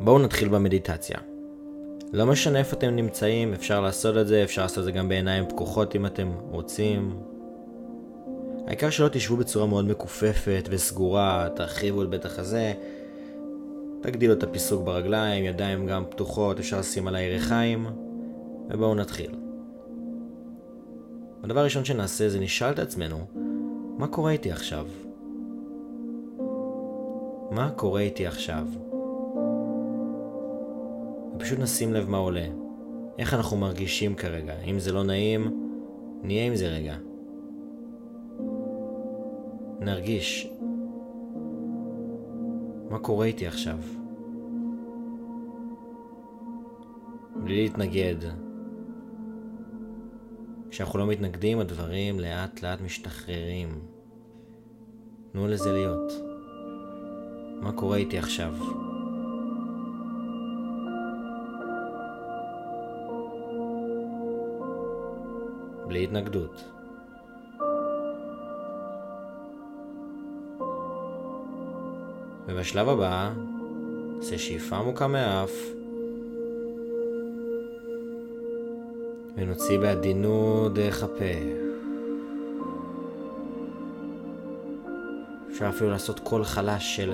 בואו נתחיל במדיטציה. לא משנה איפה אתם נמצאים, אפשר לעשות את זה, אפשר לעשות את זה גם בעיניים פקוחות אם אתם רוצים. העיקר שלא תשבו בצורה מאוד מכופפת וסגורה, תרחיבו את בית החזה, תגדילו את הפיסוק ברגליים, ידיים גם פתוחות, אפשר לשים על הירכיים, ובואו נתחיל. הדבר הראשון שנעשה זה נשאל את עצמנו, מה קורה איתי עכשיו? מה קורה איתי עכשיו? ופשוט נשים לב מה עולה. איך אנחנו מרגישים כרגע. אם זה לא נעים, נהיה עם זה רגע. נרגיש. מה קורה איתי עכשיו? בלי להתנגד. כשאנחנו לא מתנגדים, הדברים לאט לאט משתחררים. תנו לזה להיות. מה קורה איתי עכשיו? בלי התנגדות. ובשלב הבא, נעשה שאיפה עמוקה מהאף, ונוציא בעדינות דרך הפה. אפשר אפילו לעשות קול חלש של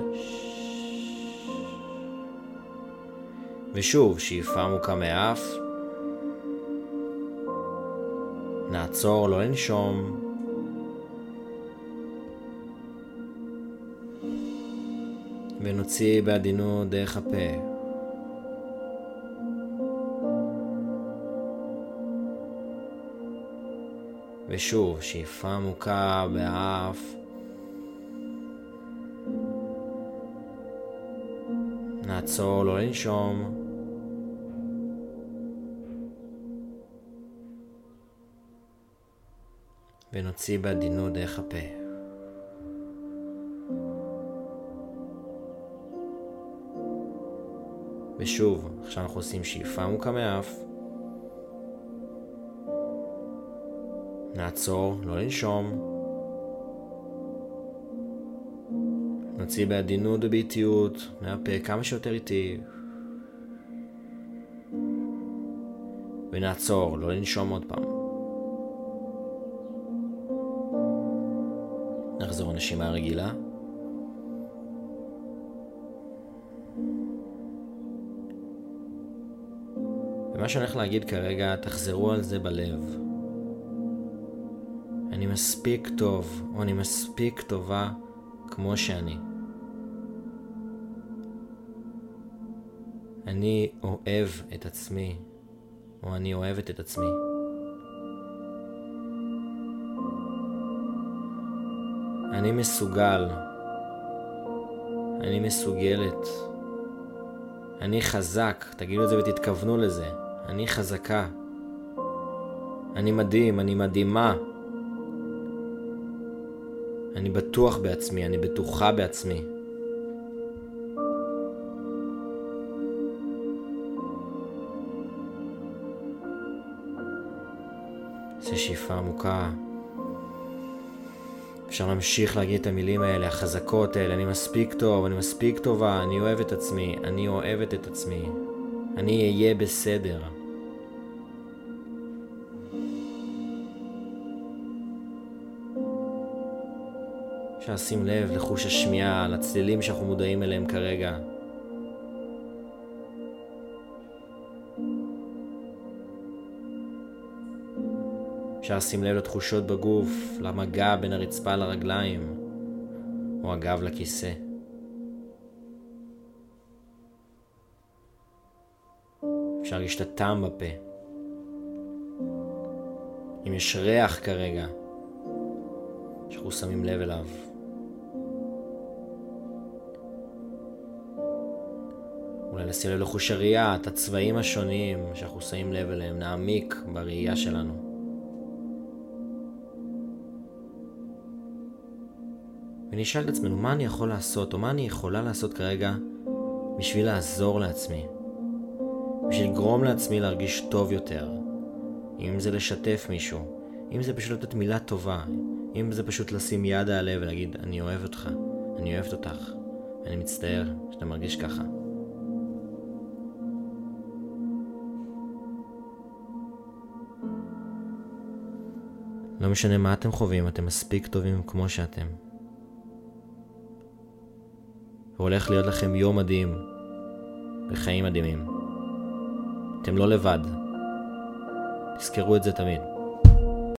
ושוב, שאיפה עמוקה מהאף. נעצור, לא לנשום. ונוציא בעדינות דרך הפה. ושוב, שאיפה עמוקה באף. נעצור, לא לנשום. ונוציא בעדינות דרך הפה. ושוב, עכשיו אנחנו עושים שאיפה עמוקה מאף. נעצור, לא לנשום. נוציא בעדינות ובאיטיות מהפה כמה שיותר איטי. ונעצור, לא לנשום עוד פעם. נשימה רגילה. ומה שאני הולך להגיד כרגע, תחזרו על זה בלב. אני מספיק טוב, או אני מספיק טובה כמו שאני. אני אוהב את עצמי, או אני אוהבת את עצמי. אני מסוגל. אני מסוגלת. אני חזק, תגידו את זה ותתכוונו לזה. אני חזקה. אני מדהים, אני מדהימה. אני בטוח בעצמי, אני בטוחה בעצמי. זה שאיפה עמוקה. אפשר להמשיך להגיד את המילים האלה, החזקות האלה, אני מספיק טוב, אני מספיק טובה, אני אוהב את עצמי, אני אוהבת את עצמי, אני אהיה בסדר. אפשר לשים לב לחוש השמיעה, לצלילים שאנחנו מודעים אליהם כרגע. אפשר לשים לב לתחושות בגוף, למגע בין הרצפה לרגליים, או הגב לכיסא. אפשר להרגיש את הטעם בפה. אם יש ריח כרגע, שאנחנו שמים לב אליו. אולי לשים לב לחוש הראייה, את הצבעים השונים שאנחנו שמים לב אליהם, נעמיק בראייה שלנו. ונשאל את עצמנו מה אני יכול לעשות או מה אני יכולה לעשות כרגע בשביל לעזור לעצמי, בשביל לגרום לעצמי להרגיש טוב יותר, אם זה לשתף מישהו, אם זה פשוט לתת מילה טובה, אם זה פשוט לשים יד על הלב ולהגיד אני אוהב אותך, אני אוהבת אותך, אני מצטער שאתה מרגיש ככה. לא משנה מה אתם חווים, אתם מספיק טובים כמו שאתם. והולך להיות לכם יום מדהים וחיים מדהימים. אתם לא לבד. תזכרו את זה תמיד.